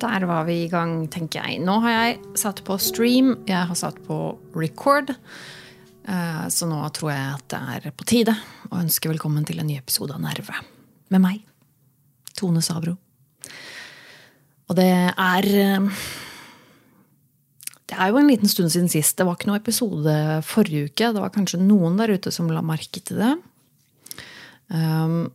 Der var vi i gang, tenker jeg. Nå har jeg satt på stream, jeg har satt på record. Eh, Så nå tror jeg at det er på tide å ønske velkommen til en ny episode av Nerve. Med meg, Tone Sabro. Og det er eh, Det er jo en liten stund siden sist. Det var ikke noe episode forrige uke. Det var kanskje noen der ute som la merke til det. Um,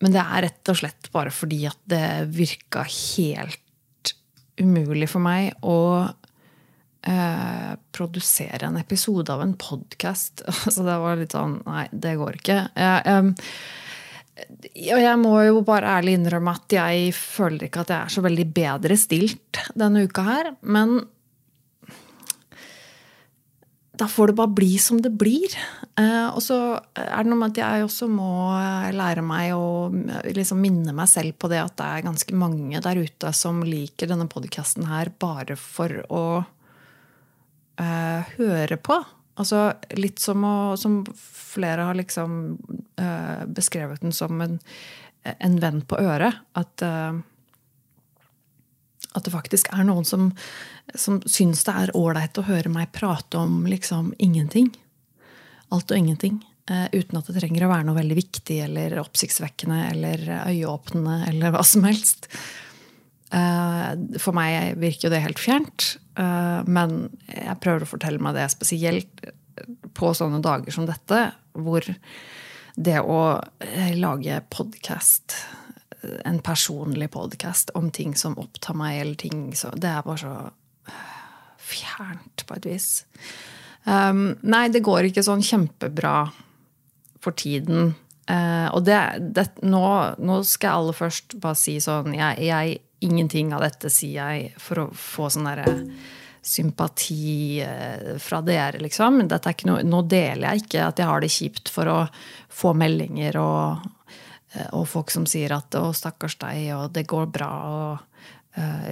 men det er rett og slett bare fordi at det virka helt umulig for meg å uh, produsere en episode av en podkast. Altså det var litt sånn Nei, det går ikke. Jeg, em, og jeg må jo bare ærlig innrømme at jeg føler ikke at jeg er så veldig bedre stilt denne uka her. Men da får det bare bli som det blir. Eh, og så er det noe med at jeg også må lære meg å liksom minne meg selv på det at det er ganske mange der ute som liker denne podkasten her bare for å uh, høre på. Altså litt som å Som flere har liksom uh, beskrevet den som en, en venn på øret. At uh, at det faktisk er noen som, som syns det er ålreit å høre meg prate om liksom ingenting. Alt og ingenting. Uh, uten at det trenger å være noe veldig viktig eller oppsiktsvekkende eller øyeåpnende eller hva som helst. Eh, for meg virker jo det helt fjernt. eh, men jeg prøver å fortelle meg det spesielt på sånne dager som dette, hvor det å eh, lage podkast en personlig podkast om ting som opptar meg, eller ting så, Det er bare så fjernt, på et vis. Um, nei, det går ikke sånn kjempebra for tiden. Uh, og det, det, nå, nå, skal jeg aller først bare si sånn jeg, jeg, Ingenting av dette sier jeg for å få sånn derre sympati uh, fra dere, liksom. Noe, nå deler jeg ikke at jeg har det kjipt for å få meldinger og og folk som sier at 'å, stakkars deg', og 'det går bra', og uh,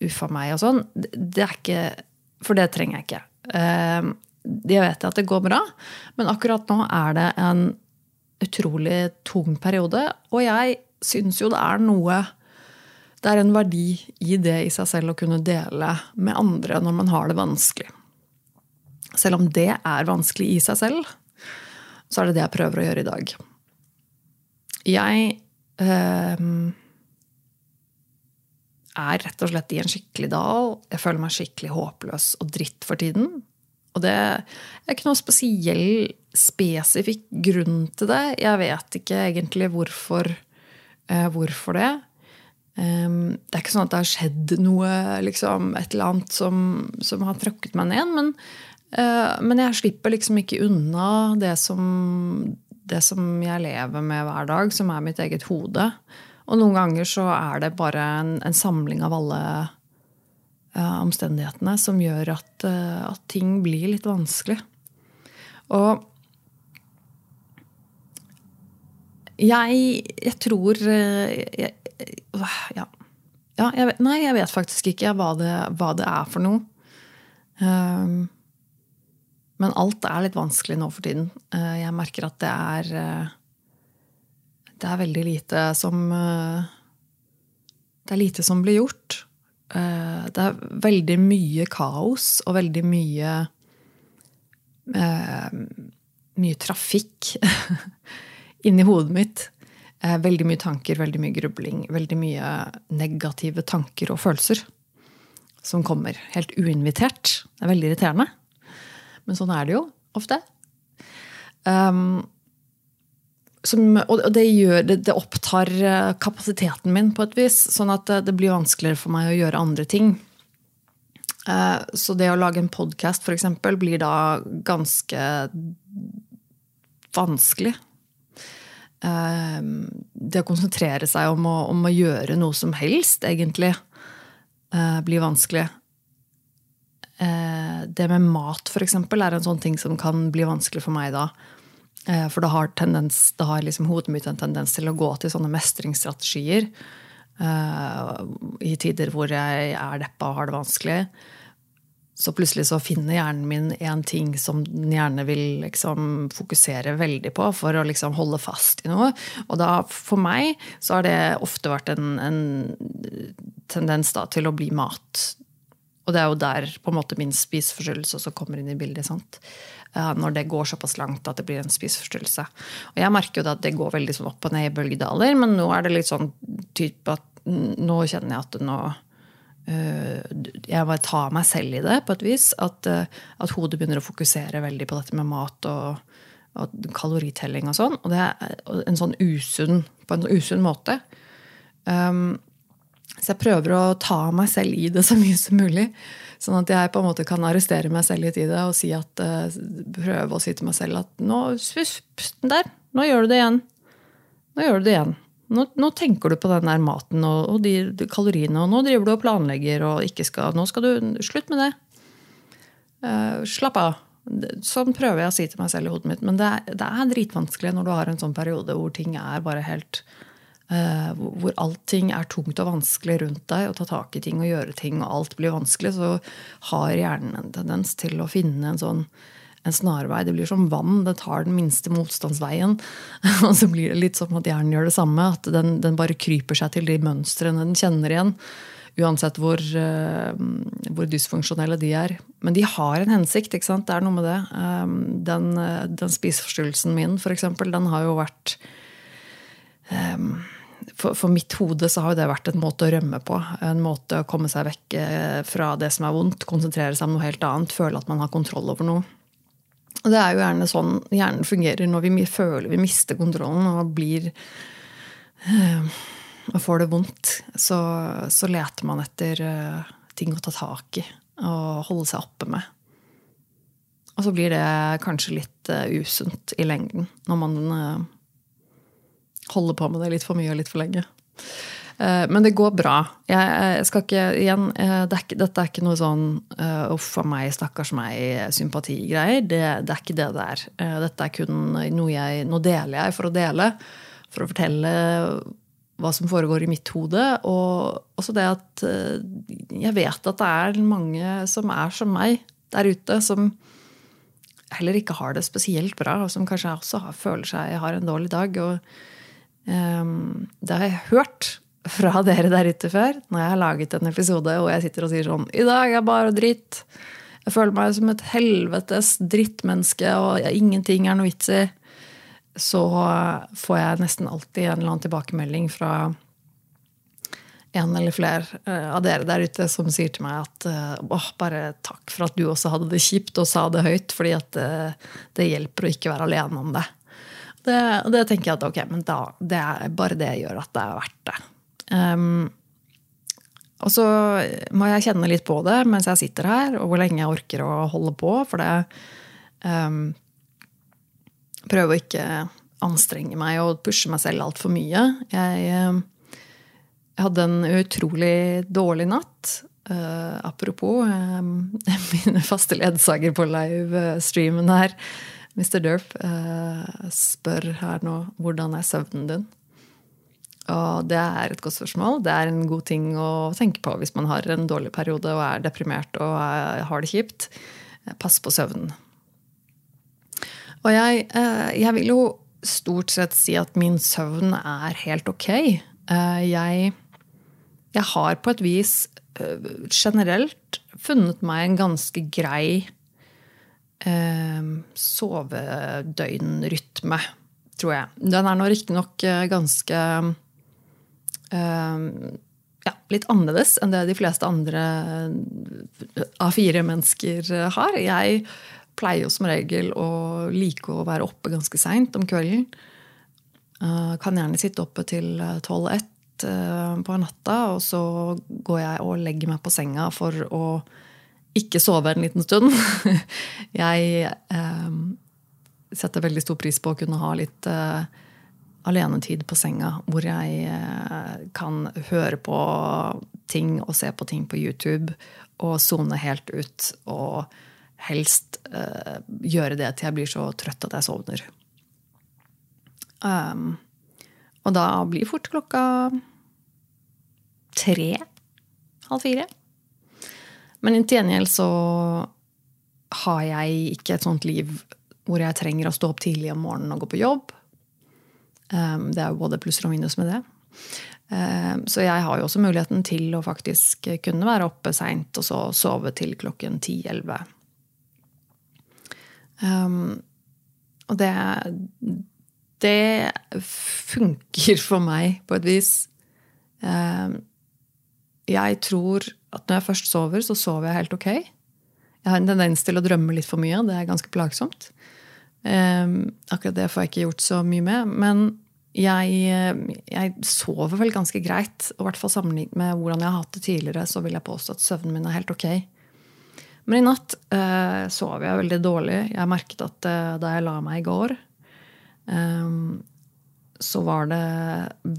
'uffa meg', og sånn. Det er ikke For det trenger jeg ikke. Uh, jeg vet at det går bra, men akkurat nå er det en utrolig tung periode. Og jeg syns jo det er noe Det er en verdi i det i seg selv å kunne dele med andre når man har det vanskelig. Selv om det er vanskelig i seg selv, så er det det jeg prøver å gjøre i dag. Jeg eh, er rett og slett i en skikkelig dal. Jeg føler meg skikkelig håpløs og dritt for tiden. Og det er ikke noe spesiell, spesifikk grunn til det. Jeg vet ikke egentlig hvorfor, eh, hvorfor det. Um, det er ikke sånn at det har skjedd noe, liksom, et eller annet som, som har tråkket meg ned. Men, uh, men jeg slipper liksom ikke unna det som, det som jeg lever med hver dag, som er mitt eget hode. Og noen ganger så er det bare en, en samling av alle uh, omstendighetene som gjør at, uh, at, ting blir litt vanskelig. Og jeg, jeg tror jeg, ja. ja jeg vet, nei, jeg vet faktisk ikke hva det, hva det er for noe. Um, men alt er litt vanskelig nå for tiden. Uh, jeg merker at det er uh, Det er veldig lite som uh, Det er lite som blir gjort. Det er veldig mye kaos og veldig mye Mye trafikk inni hodet mitt. Veldig mye tanker, veldig mye grubling, veldig mye negative tanker og følelser som kommer helt uinvitert. Det er veldig irriterende. Men sånn er det jo ofte. Um, som, og det, gjør, det, det, opptar eh, kapasiteten min på et vis. Sånn at det, det blir vanskeligere for meg å gjøre andre ting. Uh, så det å lage en podkast f.eks. blir da ganske vanskelig. Uh, det å konsentrere seg om å, om å, gjøre noe som helst, egentlig, uh, blir vanskelig. Eh, det med mat, f.eks., er en sånn ting som kan bli vanskelig for meg da. Eh, for det har, tendens, da har liksom hodet mitt en tendens til å gå til sånne mestringsstrategier. I tider hvor jeg er deppa og har det vanskelig. Så plutselig så finner hjernen min en ting som den gjerne vil liksom fokusere veldig på for å liksom holde fast i noe. Og da, for meg så har det ofte vært en, en tendens da, til å bli mat. Og det er jo der på en måte min spiseforstyrrelse også kommer inn i bildet. sant? Når det går såpass langt at det blir en spiseforstyrrelse. Og jeg merker jo da at det går veldig sånn opp og ned i bølgedaler, men nå er det litt sånn type at nå kjenner jeg at nå Eh, jeg bare tar meg selv i det på et vis. At, eh, at, hodet begynner å fokusere veldig på dette med mat og, og kaloritelling og sånn. Og det er en sånn usunn, på en usunn måte. Um, så jeg prøver å ta meg selv i det så mye som mulig. Sånn at jeg på en måte kan arrestere meg selv litt i det og si at, uh, prøve å si til meg selv at nå, der, nå gjør du det igjen. Nå gjør du det igjen. Nå, nå, tenker du på den der maten og, og de, de, kaloriene, og nå driver du og planlegger og ikke skal Nå skal du Slutt med det. Uh, slapp av. Sånn prøver jeg å si til meg selv i hodet mitt. Men det er, det er dritvanskelig når du har en sånn periode hvor ting er bare helt uh, Hvor allting er tungt og vanskelig rundt deg, og ta tak i ting og gjøre ting, og alt blir vanskelig, så har hjernen en tendens til å finne en sånn en snarvei. Det blir som vann. Det tar den minste motstandsveien. Og så blir det litt som at hjernen gjør det samme. At den, den bare kryper seg til de mønstrene den kjenner igjen. Uansett hvor, uh, hvor, dysfunksjonelle de er. Men de har en hensikt. ikke sant? Det er noe med det. Um, den, den spiseforstyrrelsen min, eksempel, den har jo vært for, for, mitt hode så har det vært en måte å rømme på. En måte å komme seg vekk fra det som er vondt, konsentrere seg om noe helt annet, føle at man har kontroll over noe. Og det er jo gjerne sånn hjernen fungerer når vi føler vi mister kontrollen og blir øh, og får det vondt. Så, så leter man etter øh, ting å ta tak i og holde seg oppe med. Og så blir det kanskje litt uh, usunt i lengden når man uh, holder på med det litt for mye og litt for lenge. Eh, men det går bra. Jeg skal ikke, igjen, eh, det er dette er ikke noe sånn eh, uff a meg, stakkars meg-sympatigreier. Det, det, er ikke det det er. Dette er kun noe jeg Nå deler jeg for å dele. For å fortelle hva som foregår i mitt hode. Og også det at jeg vet at det er mange som er som meg der ute, som heller ikke har det spesielt bra, og som kanskje også har, føler seg har en dårlig dag. og det har jeg hørt fra dere der ute før, når jeg har laget en episode og jeg sitter og sier sånn I dag er bare dritt. Jeg føler meg som et helvetes drittmenneske, og ingenting er noe vits i. Så får jeg nesten alltid en eller annen tilbakemelding fra en eller flere eh, av dere der ute som sier til meg at eh, åh, bare takk for at du også hadde det kjipt og sa det høyt, fordi at det, eh, det hjelper å ikke være alene om det. Det, det tenker jeg at ok, men da, det er bare det gjør at det er verdt det. Um, og så må jeg kjenne litt på det mens jeg sitter her, og hvor lenge jeg orker å holde på. For det um, Prøve å ikke anstrenge meg og pushe meg selv altfor mye. Jeg, um, jeg, hadde en utrolig dårlig natt. Uh, apropos um, mine faste ledsager på live-streamen her, Mr. Derp, uh, spør her nå hvordan er søvnen din? Og det er et godt spørsmål. Det er en god ting å tenke på hvis man har en dårlig periode og er deprimert og har det kjipt. Pass på søvnen. Og jeg, eh, jeg vil jo stort sett si at min søvn er helt ok. Eh, jeg, jeg har på et vis eh, generelt funnet meg en ganske grei sovedøgnrytme, tror jeg. Den er nå riktignok ganske ja, litt annerledes enn det de fleste andre A4-mennesker har. Jeg pleier jo som regel å like å være oppe ganske seint om kvelden. Uh, kan gjerne sitte oppe til 12-1 uh, på natta, og så går jeg og legger meg på senga for å ikke sove en liten stund. jeg eh, setter veldig stor pris på å kunne ha litt uh, alenetid på senga hvor jeg eh, kan høre på ting og se på ting på YouTube og sone helt ut. Og helst uh, gjøre det til jeg blir så trøtt at jeg sovner. Um, og da blir fort klokka tre, halv fire. Men til gjengjeld så har jeg ikke et sånt liv hvor jeg trenger å stå opp tidlig om morgenen og gå på jobb. Um, det er jo både plusser og minus med det. Um, så jeg har jo også muligheten til å faktisk kunne være oppe seint og så sove til klokken 10-11. Um, og det, det funker for meg på et vis. Jeg tror at når jeg først sover, så sover jeg helt ok. Jeg har en tendens til å drømme litt for mye. Det er ganske plagsomt. Akkurat det får jeg ikke gjort så mye med. Men jeg, jeg sover vel ganske greit. Og i hvert fall sammenlignet med hvordan jeg har hatt det tidligere, så vil jeg påstå at søvnen min er helt ok. Men i natt eh, sov jeg veldig dårlig. Jeg merket at eh, da jeg la meg i går, eh, så var det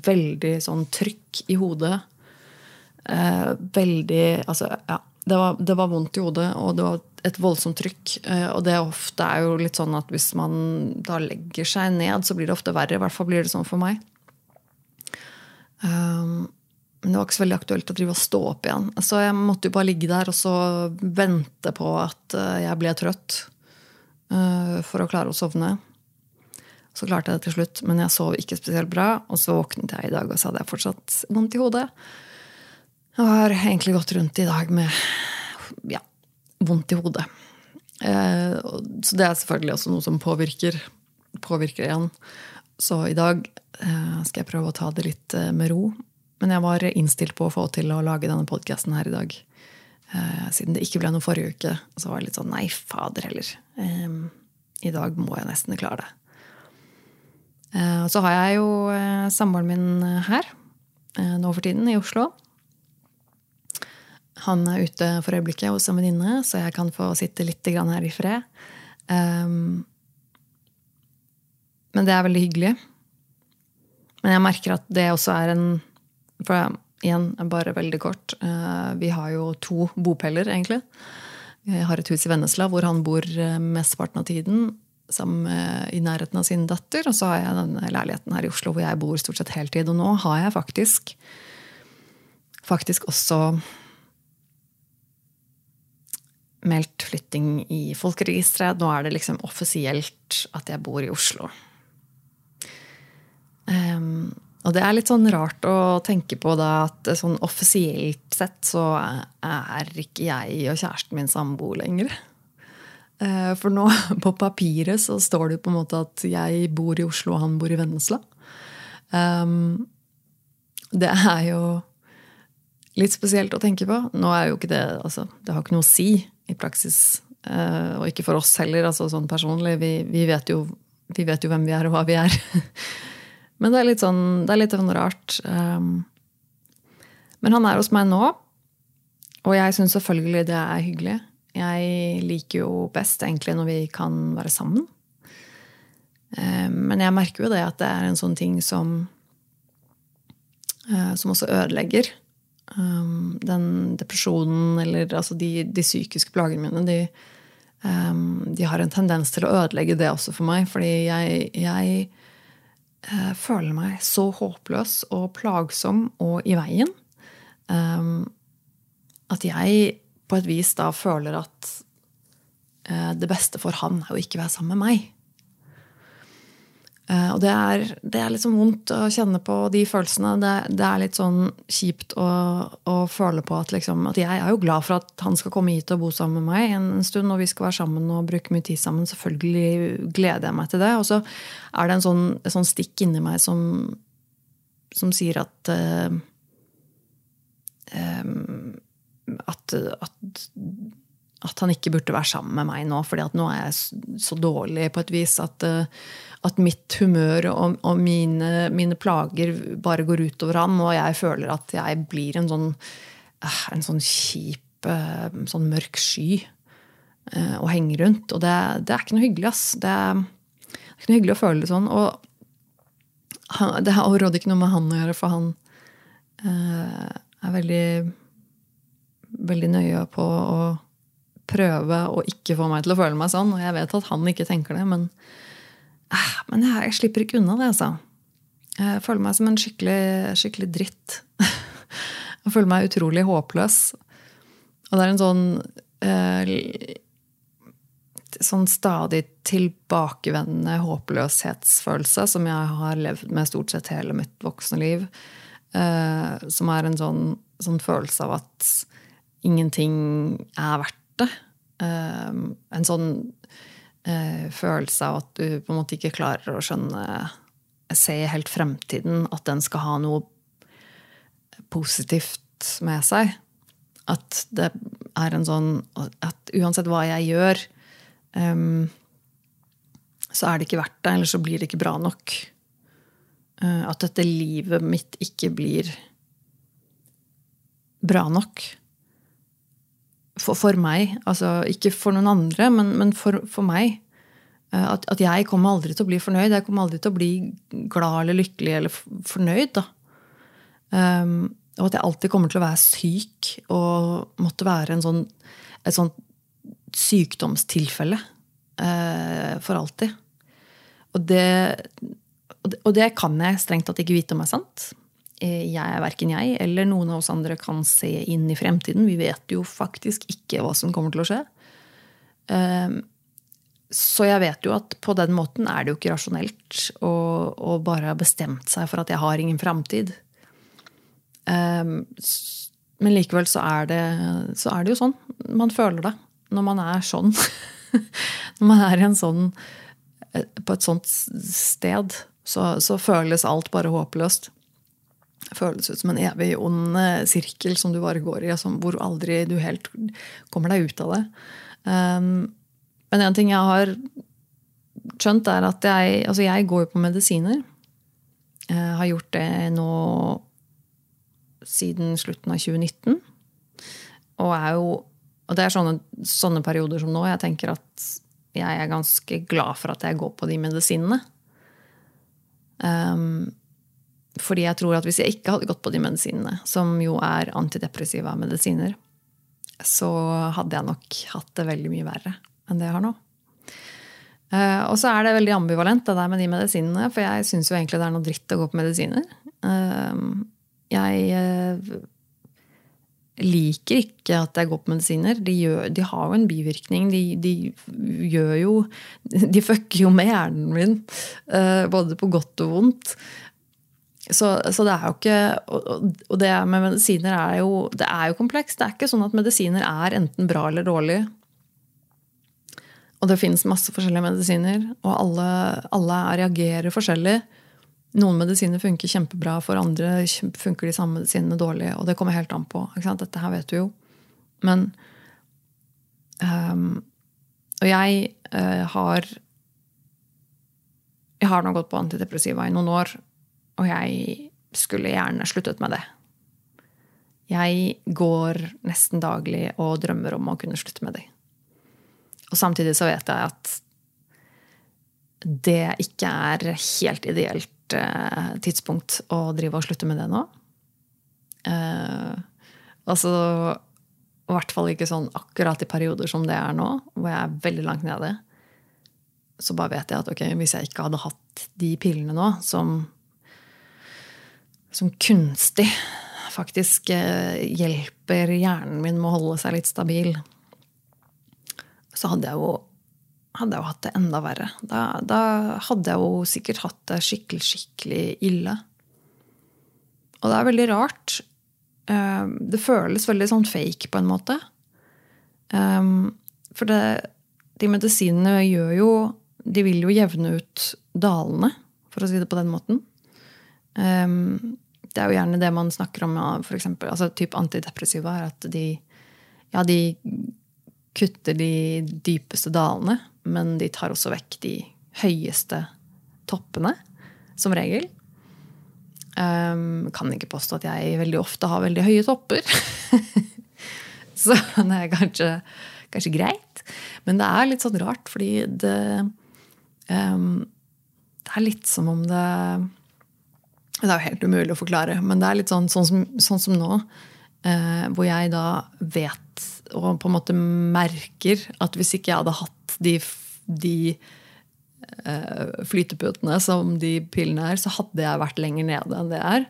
veldig sånn trykk i hodet. Eh, veldig Altså, ja. Det var, det var, vondt i hodet, og det var et voldsomt trykk. Eh, og det ofte er jo litt sånn at hvis man da legger seg ned, så blir det ofte verre. I hvert fall blir det sånn for meg. Um, men det var ikke så veldig aktuelt å drive og stå opp igjen. Så jeg måtte jo bare ligge der og så vente på at eh, jeg ble trøtt. Uh, for å klare å sovne. Så klarte jeg det til slutt, men jeg sov ikke spesielt bra. Og så våknet jeg i dag, og så hadde jeg fortsatt vondt i hodet. Jeg har egentlig gått rundt i dag med ja, vondt i hodet. Uh, så det er selvfølgelig også noe som påvirker, påvirker igjen. Så i dag uh, skal jeg prøve å ta det litt med ro. Men jeg var innstilt på å få til å lage denne podkasten her i dag. Eh, siden det ikke ble noe forrige uke, så var det litt sånn nei, fader heller. Eh, I dag må jeg nesten klare det. Og så har jeg jo eh, samboeren min her eh, nå for tiden, i Oslo. Han er ute for øyeblikket hos en venninne, så jeg kan få sitte litt her i fred. Um, men det er veldig hyggelig. Men jeg merker at det også er en for igjen, bare veldig kort. Uh, vi har jo to bopeller, egentlig. Jeg har et hus i Vennesla hvor han bor eh, mesteparten av tiden. Sammen i nærheten av sin datter. Og så har jeg denne leiligheten her i Oslo hvor jeg bor stort sett heltid. Og nå har jeg faktisk, faktisk også meldt flytting i folkeregisteret. Nå er det liksom offisielt at jeg bor i Oslo. Um, og det er litt sånn rart å tenke på da at sånn offisielt sett så er ikke jeg og kjæresten min samboer lenger. Uh, for nå, på papiret, så står det på en måte at jeg bor i Oslo, og han bor i Vennesla. Um, det er jo litt spesielt å tenke på. Nå er jo ikke det altså, Det har ikke noe å si i praksis. Uh, og ikke for oss heller, altså sånn personlig. Vi, vi, vet jo, vi vet jo hvem vi er, og hva vi er. Men det er litt sånn, det er litt sånn rart. Um, men han er hos meg nå, og jeg syns selvfølgelig det er hyggelig. Jeg liker jo best egentlig når vi kan være sammen. Um, men jeg merker jo det at det er en sånn ting som uh, som også ødelegger. Um, den depresjonen eller altså de, de psykiske plagene mine, de, de, har en tendens til å ødelegge det også for meg. Fordi jeg, jeg uh, føler meg så håpløs og plagsom og i veien um, at jeg på et vis da føler at uh, det beste for han er å ikke være sammen med meg. Uh, og det er, det er liksom vondt å kjenne på de følelsene. Det, det er litt sånn kjipt å, å føle på at, liksom, at, jeg er jo glad for at han skal komme hit og bo sammen med meg en, en stund, og vi skal være sammen og bruke mye tid sammen. Selvfølgelig gleder jeg meg til det. Og så er det en sånn, en sånn stikk inni meg som, som sier at uh, um, at, at at han ikke burde være sammen med meg nå, fordi at nå er jeg så dårlig på et vis at, eh, at mitt humør og, og mine, mine, plager bare går utover han, og jeg føler at jeg blir en sånn, eh, en sånn kjip, eh, sånn mørk sky å henge rundt. Og det, det, er ikke noe hyggelig, ass. Det det er ikke noe hyggelig å føle det sånn. Og det har overhodet ikke noe med han å gjøre, for han er veldig, veldig nøye på å prøve å ikke få meg til å føle meg sånn. Og jeg vet at han ikke tenker det, men eh, Men jeg, jeg, slipper ikke unna det, altså. Jeg føler meg som en skikkelig, skikkelig dritt. jeg føler meg utrolig håpløs. Og det er en sånn eh, Sånn stadig tilbakevendende håpløshetsfølelse som jeg har levd med stort sett hele mitt voksne liv. Eh, som er en sånn, sånn, følelse av at ingenting er verdt det. Eh, en sånn eh, følelse av at du på en måte ikke klarer å skjønne Se helt fremtiden, at den skal ha noe positivt med seg. At det er en sånn At uansett hva jeg gjør, um, så er det ikke verdt det, eller så blir det ikke bra nok. Uh, at dette livet mitt ikke blir bra nok for, for, meg. Altså ikke for noen andre, men, men for, for, meg. Eh, at, at, jeg kommer aldri til å bli fornøyd. Jeg kommer aldri til å bli glad eller lykkelig eller fornøyd. da. Um, og at jeg alltid kommer til å være syk og måtte være sånn, et sånt sykdomstilfelle uh, for alltid. Og det, og det, kan jeg strengt tatt ikke vite om er sant. Eh, jeg, verken jeg eller noen av oss andre kan se inn i fremtiden. Vi vet jo faktisk ikke hva som kommer til å skje. Ehm, så jeg vet jo at på den måten er det jo ikke rasjonelt å bare ha bestemt seg for at jeg har ingen framtid. Ehm, men likevel så er, det, så er det jo sånn. Man føler det når man er sånn. når man er sånn, eh, på et sånt sted, så, så føles alt bare håpløst føles ut som en evig ond eh, sirkel som du bare går i, altså, hvor aldri du helt kommer deg ut av det. Um, men en ting jeg har skjønt, er at jeg, altså jeg går på medisiner. Jeg har gjort det nå siden slutten av 2019. Og, jo, og det er sånne, sånne perioder som nå jeg tenker at jeg er ganske glad for at jeg går på de medisinene. Um, fordi jeg tror at hvis jeg ikke hadde gått på de medisinene, som jo er antidepressiva medisiner, så hadde jeg nok hatt det veldig mye verre enn det jeg har nå. Uh, og så er det veldig ambivalent, det der med de medisinene. For jeg syns jo egentlig det er noe dritt å gå på medisiner. Uh, jeg uh, liker ikke at jeg går på medisiner. De, gjør, de har jo en bivirkning. De, de, gjør jo De fucker jo med hjernen min, både på godt og vondt. Så, så, det er jo ikke Og det med medisiner er jo, det er jo komplekst. Det er ikke sånn at medisiner er enten bra eller dårlig. Og det finnes masse forskjellige medisiner, og alle, alle reagerer forskjellig. Noen medisiner funker kjempebra, for andre funker de samme medisinene dårlig. Og det kommer helt an på. Dette her vet du jo. Men um, Og jeg uh, har Jeg har nå gått på antidepressiva i noen år. Og jeg skulle gjerne sluttet med det. Jeg går nesten daglig og drømmer om å kunne slutte med det. Og samtidig så vet jeg at det ikke er helt ideelt eh, tidspunkt å drive og slutte med det nå. Eh, altså I hvert fall ikke sånn akkurat i perioder som det er nå, hvor jeg er veldig langt nede. Så bare vet jeg at ok, hvis jeg ikke hadde hatt de pillene nå, som som kunstig faktisk eh, hjelper hjernen min med å holde seg litt stabil, så hadde jeg jo, hadde jeg jo hatt det enda verre. Da, da, hadde jeg jo sikkert hatt det skikkelig, skikkelig ille. Og det er veldig rart. Eh, det føles veldig sånn fake på en måte. Eh, for det, de medisinene gjør jo De vil jo jevne ut dalene, for å si det på den måten. Det er jo gjerne det man snakker om for eksempel, altså typ antidepressiva, er at de, ja, de kutter de dypeste dalene, men de tar også vekk de høyeste toppene, som regel. Um, kan ikke påstå at jeg veldig ofte har veldig høye topper. Så det er kanskje, kanskje, greit. Men det er litt sånn rart, fordi det um, Det er litt som om det det er jo helt umulig å forklare, men det er litt sånn, sånn, som, sånn som, nå. Eh, hvor jeg da vet og på en måte merker at hvis ikke jeg hadde hatt de, de eh, flyteputene som de pillene er, så hadde jeg vært lenger nede enn det er.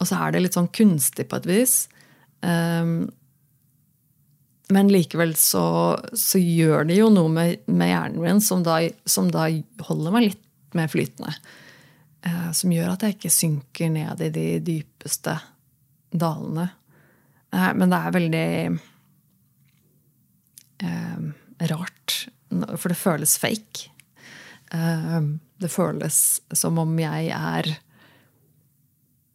Og så er det litt sånn kunstig på et vis. Eh, men likevel så, så, gjør det jo noe med, med hjernen min som da, som da, holder meg litt mer flytende. Uh, som gjør at jeg ikke synker ned i de dypeste dalene. Uh, men det er veldig eh, rart, for det føles fake. det føles som om jeg er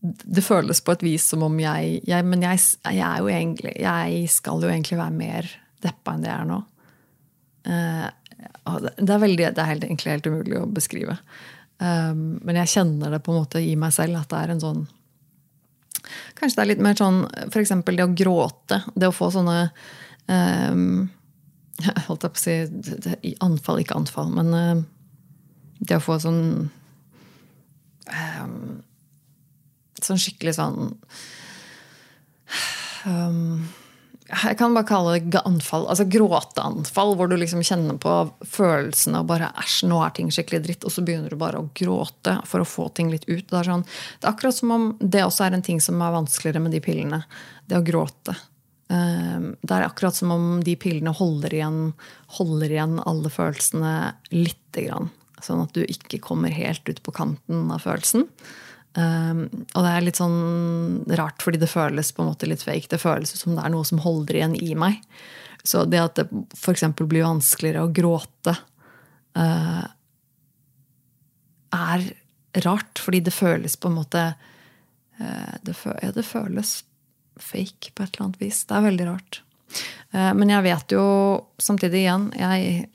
det føles på et vis som om jeg, jeg Men jeg, jeg, egentlig Jeg skal jo egentlig være mer deppa enn det jeg er nå. Eh, det, er veldig, det er helt, egentlig helt umulig å beskrive. Um, men jeg kjenner det på en måte i meg selv at det er en sånn Kanskje det er litt mer sånn f.eks. det å gråte. Det å få sånne um, Jeg holdt på å si anfall, ikke anfall, men uh, det å få sånn um, Sånn skikkelig sånn um, Jeg kan bare kalle det anfall. Altså gråteanfall, hvor du liksom kjenner på følelsene og bare æsj, nå er ting skikkelig dritt. Og så begynner du bare å gråte for å få ting litt ut. Det er, sånn, det er akkurat som om det også er en ting som er vanskeligere med de pillene. Det å gråte. Um, det er akkurat som om de pillene holder igjen, holder igjen alle følelsene lite grann. Sånn at du ikke kommer helt ut på kanten av følelsen. Um, og det er litt sånn rart, fordi det føles på en måte litt fake. Det føles som det er noe som holder igjen i meg. Så det at det f.eks. blir vanskeligere å gråte, uh, er rart. Fordi det føles på en måte uh, det, føles, ja, det, føles fake på et eller annet vis. Det er veldig rart. Uh, men jeg vet jo samtidig igjen jeg,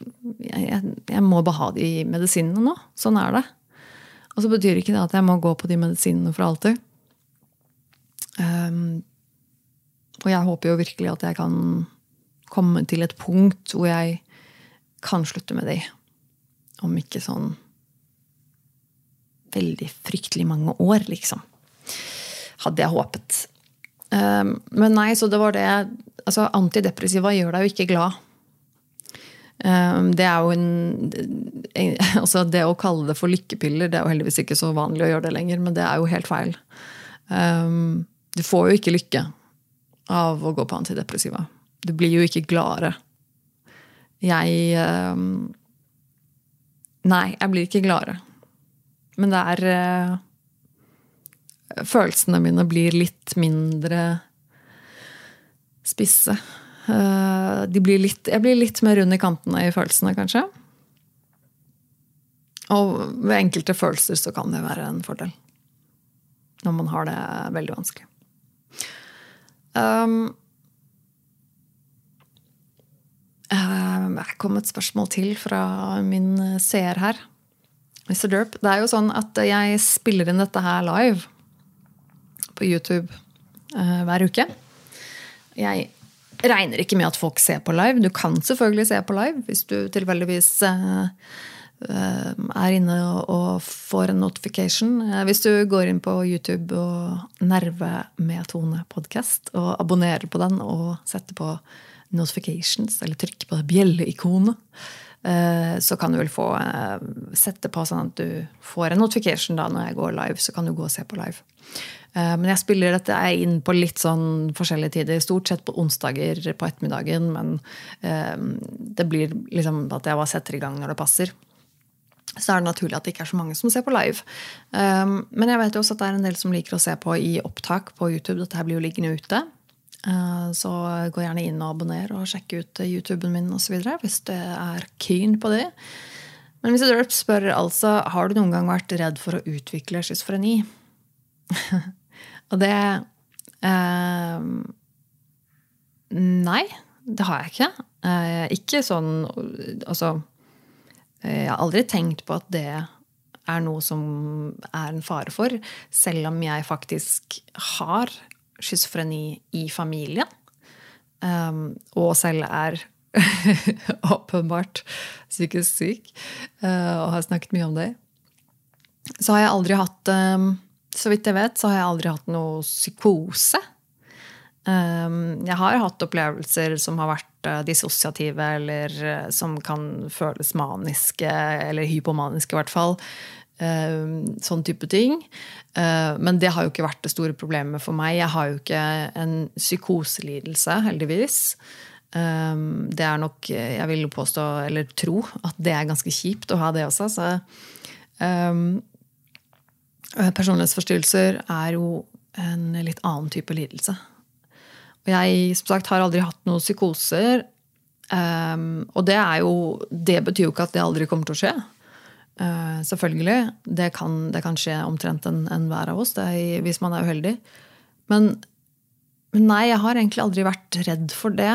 jeg, jeg må bare ha de medisinene nå. Sånn er det. Og så betyr ikke det at jeg må gå på de medisinene for alltid. Um, og jeg håper jo virkelig at jeg kan komme til et punkt hvor jeg kan slutte med de. Om ikke sånn veldig fryktelig mange år, liksom. Hadde jeg håpet. Um, men nei, så det var det altså Antidepressiva gjør deg jo ikke glad. Ehm, det er jo en, altså Det å kalle det for lykkepiller, det er jo heldigvis ikke så vanlig å gjøre det lenger, men det er jo helt feil. Ehm, du får jo ikke lykke av å gå på antidepressiva. Du blir jo ikke gladere. Jeg ehm, Nei, jeg blir ikke gladere. Men det er eh, Følelsene mine blir litt mindre spisse. Eh, blir litt, jeg blir litt mer rund i kantene i følelsene, kanskje. Og ved enkelte følelser så kan det være en fordel. Når man har det veldig vanskelig. Um, jeg kom et spørsmål til fra min seer her. Mr. Derp. Det er jo sånn at jeg spiller inn dette her live på YouTube uh, hver uke. Jeg regner ikke med at folk ser på live. Du kan selvfølgelig se på live hvis du tilfeldigvis uh, er inne og får en notification. Eh, hvis du går inn på YouTube og Nerve med Tone podkast og abonnerer på den og setter på notifications, eller trykker på bjelleikonet, så kan du vel få sette på sånn at du får en notification da når jeg går live. Så kan du gå og se på live. Eh, men jeg spiller dette inn på litt sånn forskjellige tider. Stort sett på onsdager på ettermiddagen. Men eh, det blir liksom at jeg bare setter i gang når det passer. Så er det naturlig at det ikke er så mange som ser på live. Eh, men jeg vet jo også at det er en del som liker å se på i opptak på YouTube. Dette her blir jo liggende ute. Så gå gjerne inn og abonner og sjekk ut YouTuben min osv. hvis du er keen på det. Men hvis Derp spør altså har du noen gang vært redd for å utvikle schizofreni. Og det eh, Nei, det har jeg ikke. Eh, ikke sånn Altså Jeg har aldri tenkt på at det er noe som er en fare for, selv om jeg faktisk har schizofreni i familien. Um, og selv er åpenbart psykisk syk uh, og har snakket mye om det. Så har jeg aldri hatt um, så vidt jeg vet, så har jeg aldri hatt noe psykose. Um, jeg har hatt opplevelser som har vært dissosiative, eller uh, som kan føles maniske, eller hypomaniske i hvert fall. Sånn type ting. Men det har jo ikke vært det store problemet for meg. Jeg har jo ikke en psykoselidelse, heldigvis. Det er nok, jeg vil påstå, eller tro, at det er ganske kjipt å ha det også. Så personlighetsforstyrrelser er jo en litt annen type lidelse. Og jeg som sagt, har aldri hatt noen psykoser. Um, og det, er jo, det betyr jo ikke at det aldri kommer til å skje. Uh, selvfølgelig. Det kan, det kan, skje omtrent enhver en av oss er, hvis man er uheldig. Men, men, nei, jeg har egentlig aldri vært redd for det.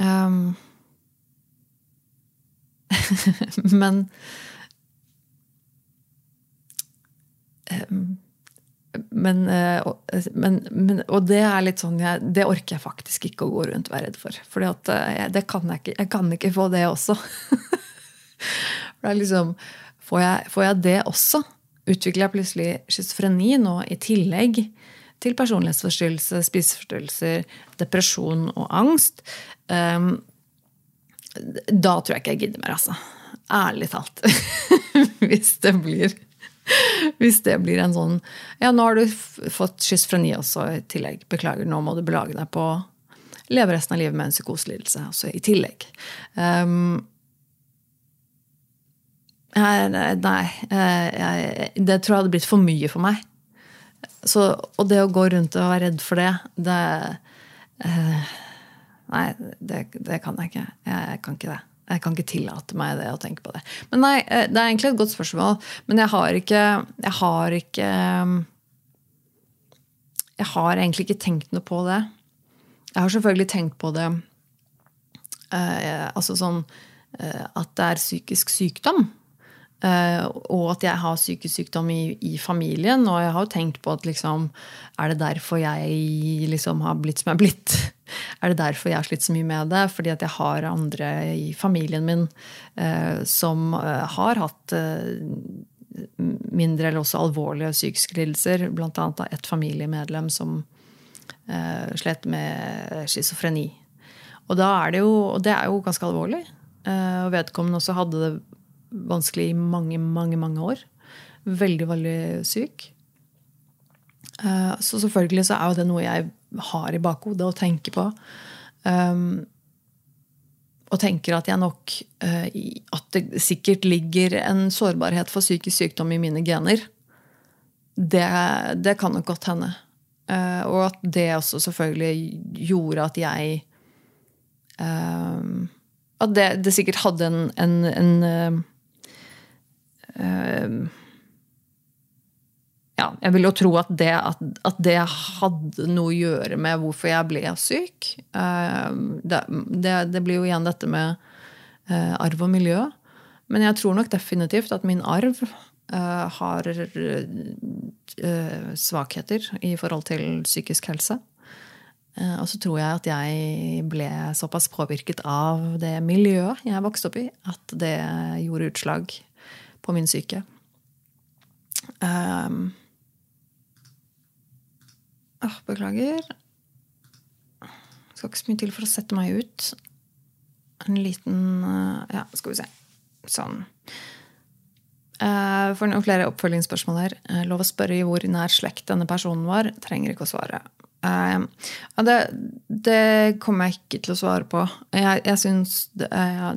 Um, men um, men, eh, men, men, og det er litt sånn jeg, Det orker jeg faktisk ikke å gå rundt og være redd for. For eh, det kan jeg, ikke, jeg kan ikke få det også. for liksom får jeg, får jeg, det også? Utvikler jeg plutselig schizofreni nå i tillegg til personlighetsforstyrrelse, spiseforstyrrelser, depresjon og angst? Um, da tror jeg ikke jeg gidder mer, altså. Ærlig talt. Hvis det blir Hvis det blir en sånn Ja, nå har du fått schizofreni også i tillegg. Beklager, nå må du belage deg på å leve resten av livet med en psykoselidelse også i tillegg. Um, nei, det tror jeg hadde blitt for mye for meg. Så, og det å gå rundt og være redd for det, det uh, Nei, det, det, kan jeg ikke. Jeg kan ikke det. Jeg kan ikke tillate meg det å tenke på det. Men nei, eh, Det er egentlig et godt spørsmål. Men jeg har ikke Jeg har ikke Jeg har egentlig ikke tenkt noe på det. Jeg har selvfølgelig tenkt på det eh, altså sånn eh, at det er psykisk sykdom. Uh, og at jeg har psykisk sykdom i, i, familien. Og jeg har jo tenkt på at liksom, er det derfor jeg liksom har blitt som jeg har blitt? Er det derfor jeg har slitt så mye med det? Fordi at jeg har andre i familien min eh, som uh, har hatt mindre eller også alvorlige psykiske lidelser. Blant annet av et familiemedlem som slet med schizofreni. Og da er det jo, det er jo ganske alvorlig. og vedkommende også hadde det vanskelig i mange, mange, mange år. Veldig, veldig syk. Eh, så selvfølgelig så er jo det noe jeg har i bakhodet og tenker på. Um, og tenker at jeg nok uh, At det sikkert ligger en sårbarhet for psykisk sykdom i mine gener. Det, det kan nok godt hende. Uh, og at det også selvfølgelig gjorde at jeg At det, det, sikkert hadde en, en, en ja, jeg vil jo tro at det, at, at det, hadde noe å gjøre med hvorfor jeg ble syk. Ehm, det, det, det blir jo igjen dette med eh, arv og miljø. Men jeg tror nok definitivt at min arv har svakheter i forhold til psykisk helse. Og så tror jeg at jeg ble såpass påvirket av det miljøet jeg vokste opp i, at det gjorde utslag på min syke. Um, oh, beklager. Skal ikke så mye til for å sette meg ut. En liten uh, Ja, skal vi se. Sånn. Uh, for noen flere oppfølgingsspørsmål her. Uh, lov å spørre i hvor nær slekt denne personen var. Trenger ikke å svare. Uh, det, det, kommer jeg ikke til å svare på. Jeg, jeg syns det,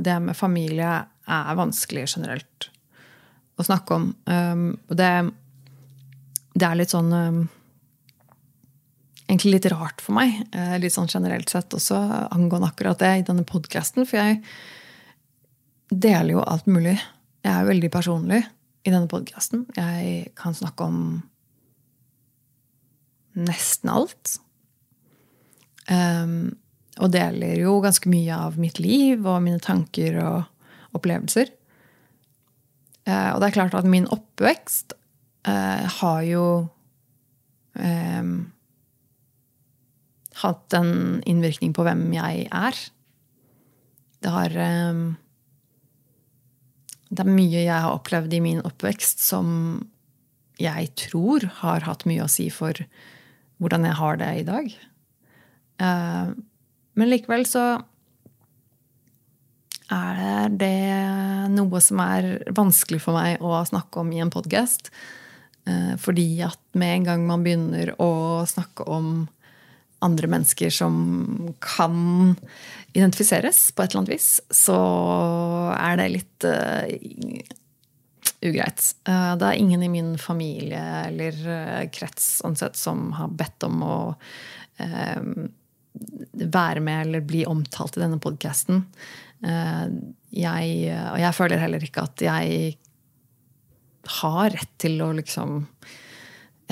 det, med familie er vanskelig generelt å snakke om. Um, det, det, er litt sånn um, Egentlig litt rart for meg, uh, litt sånn generelt sett også, angående akkurat det i denne podkasten. For jeg deler jo alt mulig. Jeg er veldig personlig i denne podkasten. Jeg kan snakke om nesten alt. Um, og deler jo ganske mye av mitt liv og mine tanker og opplevelser. Eh, og det er klart at min oppvekst eh, har jo eh, hatt en innvirkning på hvem jeg er. Det har eh, Det er mye jeg har opplevd i min oppvekst som jeg tror har hatt mye å si for hvordan jeg har det i dag. Eh, men likevel så er det noe som er vanskelig for meg å snakke om i en podkast. Eh, fordi at med en gang man begynner å snakke om andre mennesker som kan identifiseres på et eller annet vis, så er det litt uh, ugreit. Uh, det er ingen i min familie eller krets sånn som har bedt om å være med eller bli omtalt i denne podkasten. Jeg, og jeg føler heller ikke at jeg har rett til å liksom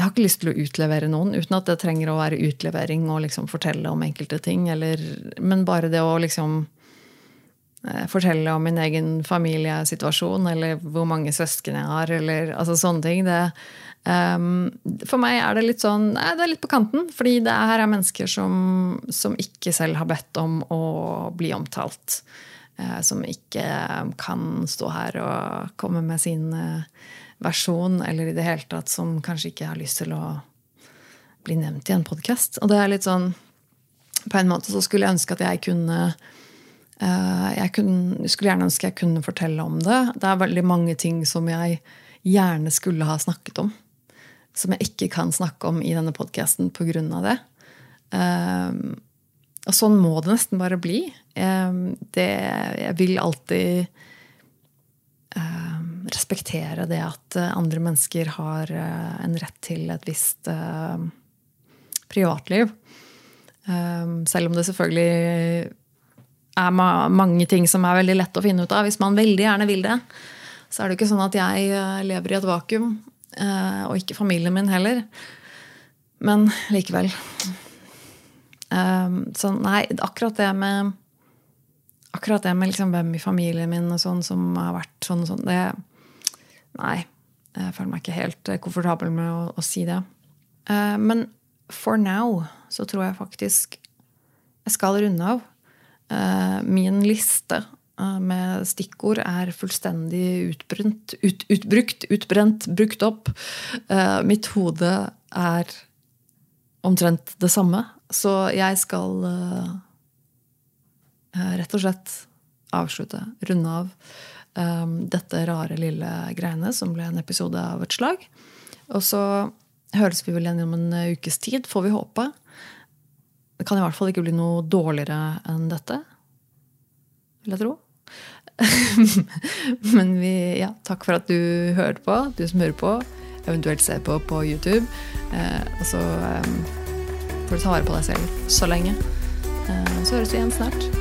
jeg har ikke lyst til å utlevere noen, uten at det trenger å være utlevering og liksom fortelle om enkelte ting. Eller, men bare det å liksom eh, fortelle om min egen familiesituasjon, eller hvor mange søsken jeg har, eller altså sånne ting. Det, um, for meg er det litt sånn nei, det er litt på kanten. fordi det her er mennesker som, som ikke selv har bedt om å bli omtalt. Uh, som ikke kan stå her og komme med sin uh, versjon, eller i det hele tatt som kanskje ikke har lyst til å bli nevnt i en podkast. Og det er litt sånn På en måte så skulle jeg ønske at jeg kunne Jeg kunne, skulle gjerne ønske jeg kunne fortelle om det. Det er veldig mange ting som jeg gjerne skulle ha snakket om. Som jeg ikke kan snakke om i denne podkasten pga. det. Uh, og sånn må det nesten bare bli. Det, jeg vil alltid respektere det at eh, andre mennesker har eh, en rett til et visst privatliv. Selv om det selvfølgelig er mange ting som er veldig lett å finne ut av hvis man veldig gjerne vil det. Så er det ikke sånn at jeg lever i et vakuum, og ikke familien min heller. Men likevel. Um, så nei, akkurat det med akkurat det med liksom hvem i familien min og sånn som har vært sånn og sånn, det, Nei, jeg føler meg ikke helt eh, komfortabel med å, å si det. Uh, men for now så tror jeg faktisk jeg skal runde av. Uh, min liste uh, med stikkord er fullstendig utbrent, ut, utbrukt, utbrent, brukt opp. mitt hode er omtrent det samme. Så jeg skal rett og slett avslutte, runde av um, dette rare, lille greiene som ble en episode av et slag. Og så høres vi vel igjen om en ukes tid, får vi håpe. Det kan i hvert fall ikke bli noe dårligere enn dette, vil jeg tro. Men vi, ja, takk for at du hørte på, du som hører på. Eventuelt ser på på YouTube. Eh, og så eh, får du ta vare på deg selv så lenge. Eh, så høres vi igjen snart.